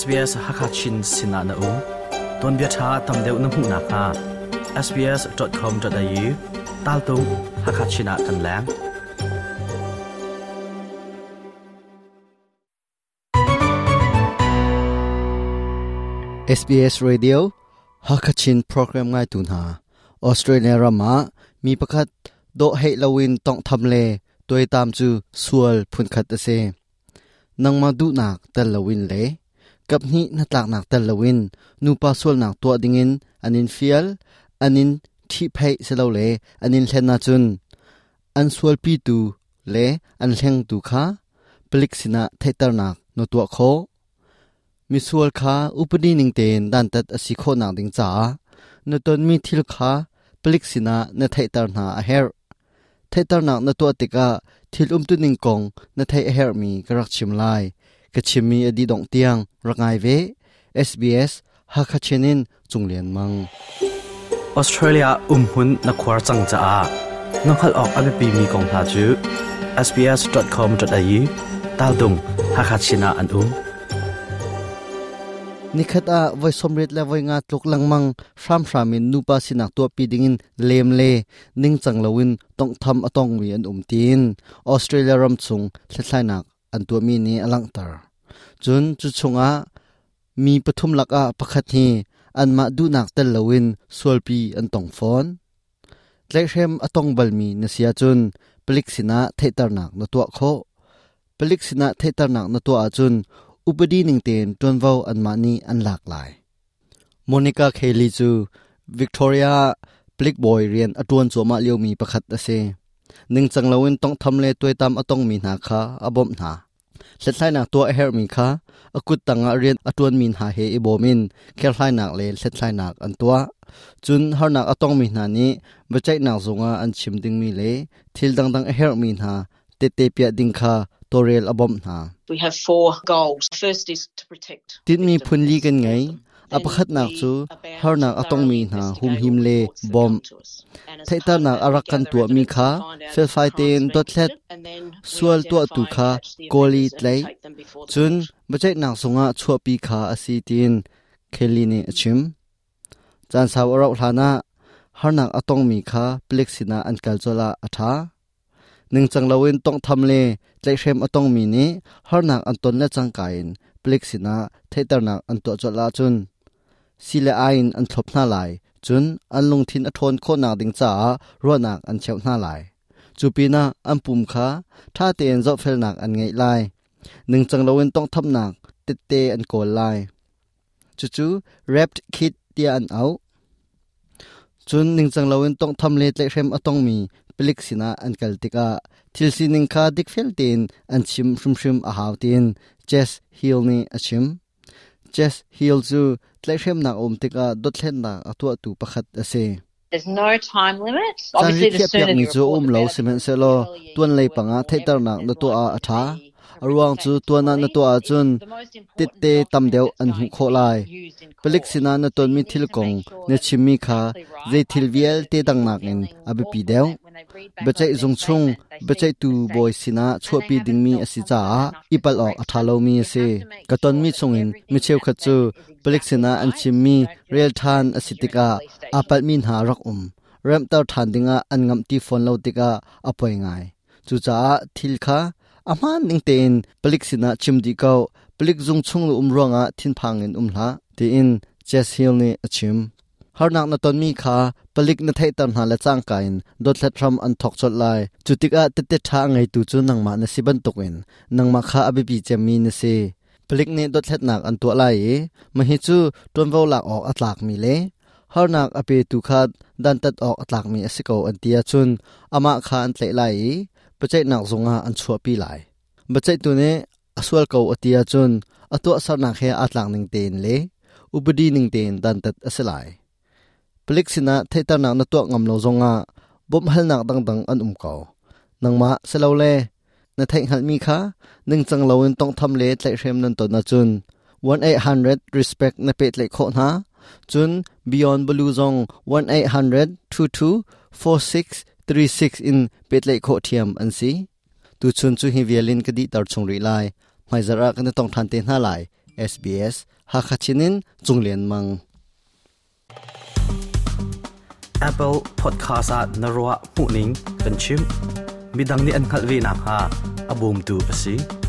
SBS Hakachin Sinana U Don Bia Tha Tam Deu Nam Hu Na Kha sbs.com.au Tal Tu Hakachina Kan Lang เอสบีเอสรีดิโอฮักชินโปรแกรมง่ายตุนหาออสเตรเลียรามามีประคัดโดเฮลวินต้องทำเลตัวตามจูสวลพุนคัดเซนังมาดูนักแต่ละวินเล kapni natlak nak tal lawin nu pasol nak to dingin anin fial anin thi phai selo le anin hlen na chun an sual pi tu le an hleng tu kha plik sina thaitar nak no to kho mi sual kha upani ning ten dan tat asi kho nak ding cha no ton mi thil kha plik sina na thaitar na a her thaitar nak na to tika thil um tu ning kong na thai a her mi karak chim lai กชิมีอดีดงเตียงรักไงเว SBS ฮักชนินจุงเลียนมังออสเตรเลียอุ้มหุ่นนักวารจังจ้านักขัดออกอเมปีมีกองทัาจู SBS com au ตาดงฮักชนาอันอุ้มนี่คืออาไว้สมริดและไว้งานลุกลังมังฟรัมฟรามินนูปาสินักตัวปีดิ้งินเลมเลนิ่งจังลวินต้องทำอตองวีอันอุ้มตีนออสเตรเลียรำซุงเซทไลนักอันตัวมีนี้อลังตาจุนจุชงอามีปฐุมลักอาประคัดนี้อันมาดูนักเตลวินสวลปีอันตองฟอนเล็เชมอตองบาลมีนเสียจุนปลิกสินะเทตรนักนตัวโคปลิกสินะเทตรนักนตัวอาจุนอุปดีนิงเตนจนวาอันมานี้อันหลากหลายโมนิกาเคลีจูวิกตอเรียปลิกบอยเรียนอตวนสวมาเลียวมีประคัดเซนิ่งจังเลวินต้องทำเลตัวตามอต้องมีนาคาอบมนาเซตไลนักตัวเฮร์มีคาอกุดตังอเรียนอตวนมีนาเฮอิโบมินเคลไลนักเลเซตไลนักอันตัวจุนฮาร์นักอต้องมีนานี้บัจใจหนักสงอาอันชิมดึงมีเลทิลดังดังเฮร์มีนาเตเตปียดิงคาเรียอบมนะ We have four goals. First is to protect. Tin มีพ h u n li kan n g a อพยพนักจูฮาร์นักอตองมีนาหุมหิมเล่บอมไทตานักอารักกันตัวมีคาเฟลไฟเตนตัวเล็ดสวลตัวตุคาโกลีเล่จุนบัจเจนักสงะชัวปีคาอสีตินเคลินีชิมจันสาวรักหานะฮาร์นักอตองมีคาเปล็กสินาอันกัลจลาอัฐาหนึ่งจังเลวินต้องทำเลใจเข้มอต้องมีนี้ฮาร์นักอันตนและจังกายนปลิกสินาเทตรนักอันตัวจดลาจุนสิเลอินอันทบหน้าไหลจุนอันลงทินอทนโคนักดิงจ๋ารัวนักอันเชียวหน้าไหลจูปีนาอันปุ่มขาท่าเตียนจอบเฟลนักอันไงไลหนึ่งจังเลวินต้องทับหนักเตเตอันโกลไลจูจูแรปคิดเตียอันเอาจุนหนึ่งจังเลวินต้องทำเลตเล็เขมอต้องมีปลิกสินาอันกัลติกาทิลสินิงคาดิกเฟลตินอันชิมชุมชุมอาหาวตินเจสฮิลนีอาชิม chess heel zu tlechem na om tika dotlen na atu atu pakhat ase There's no time limit. Obviously, the sooner you report, the better. Tuan lei panga thaitar nak na to a atha aruang chu tuana na to a chun tette tam deu an hu kho lai pelik sina na ton mi thil kong ne chimmi kha ze thil vial te dang nak in abi pi deu bechai zung chung bechai tu boy sina chho pi ding mi asi cha ipal ok athalo mi ase katon mi chung in mi cheu kha chu pelik sina an chimmi real than asitika apal min ha rak um ram than remtar thandinga angam ti phone lo tika apoi ngai chu cha thil kha อามานิงเตนปลิกสินะชิมดีเกาปลิกจงชงลุอมรงอาทินพังอินอุมลาเตีนเจสฮิลเนอชิมฮาร์นักนัตอนมีคาปลิกนัทเฮตันฮาเลจังกายนดดเลทรัมอันทอกชดไลจุดติกาติดติดทางไงตูจูนังมาในสิบันตุกินนังมาคาอบิบีเจมีนเซปลิกเนดดเลทนักอันตัวไลมหิจูตนวอลักออกอัตลักมีเลฮาร์นักอบิตุขาดดันตัดออกอัตลักมีอสิโกอันเตียจุนอามาคาอันเตไล bacai nak zonga an chua pi lai bacai tu ne aswal ko atia chun atwa sar na khe atlang ning ten le ubudi ning ten dan tat aselai plik sina theta nak na to ngam lo zonga bom hal nak dang dang an um ko nang ma selo le na thai hal mi kha ning chang lo in tong tham le tlai rem nan to na chun 1800 respect na pet le kho na chun beyond blue zong 1800 22 46 36 in petlei kho thiam an si tu chun chu hi vialin ka di tar chung ri lai mai zara kan tong than te na lai SBS ha khachinin chunglen mang Apple Podcast at Narwa Puning Kanchim midang ni an khalwi na ha abum tu asi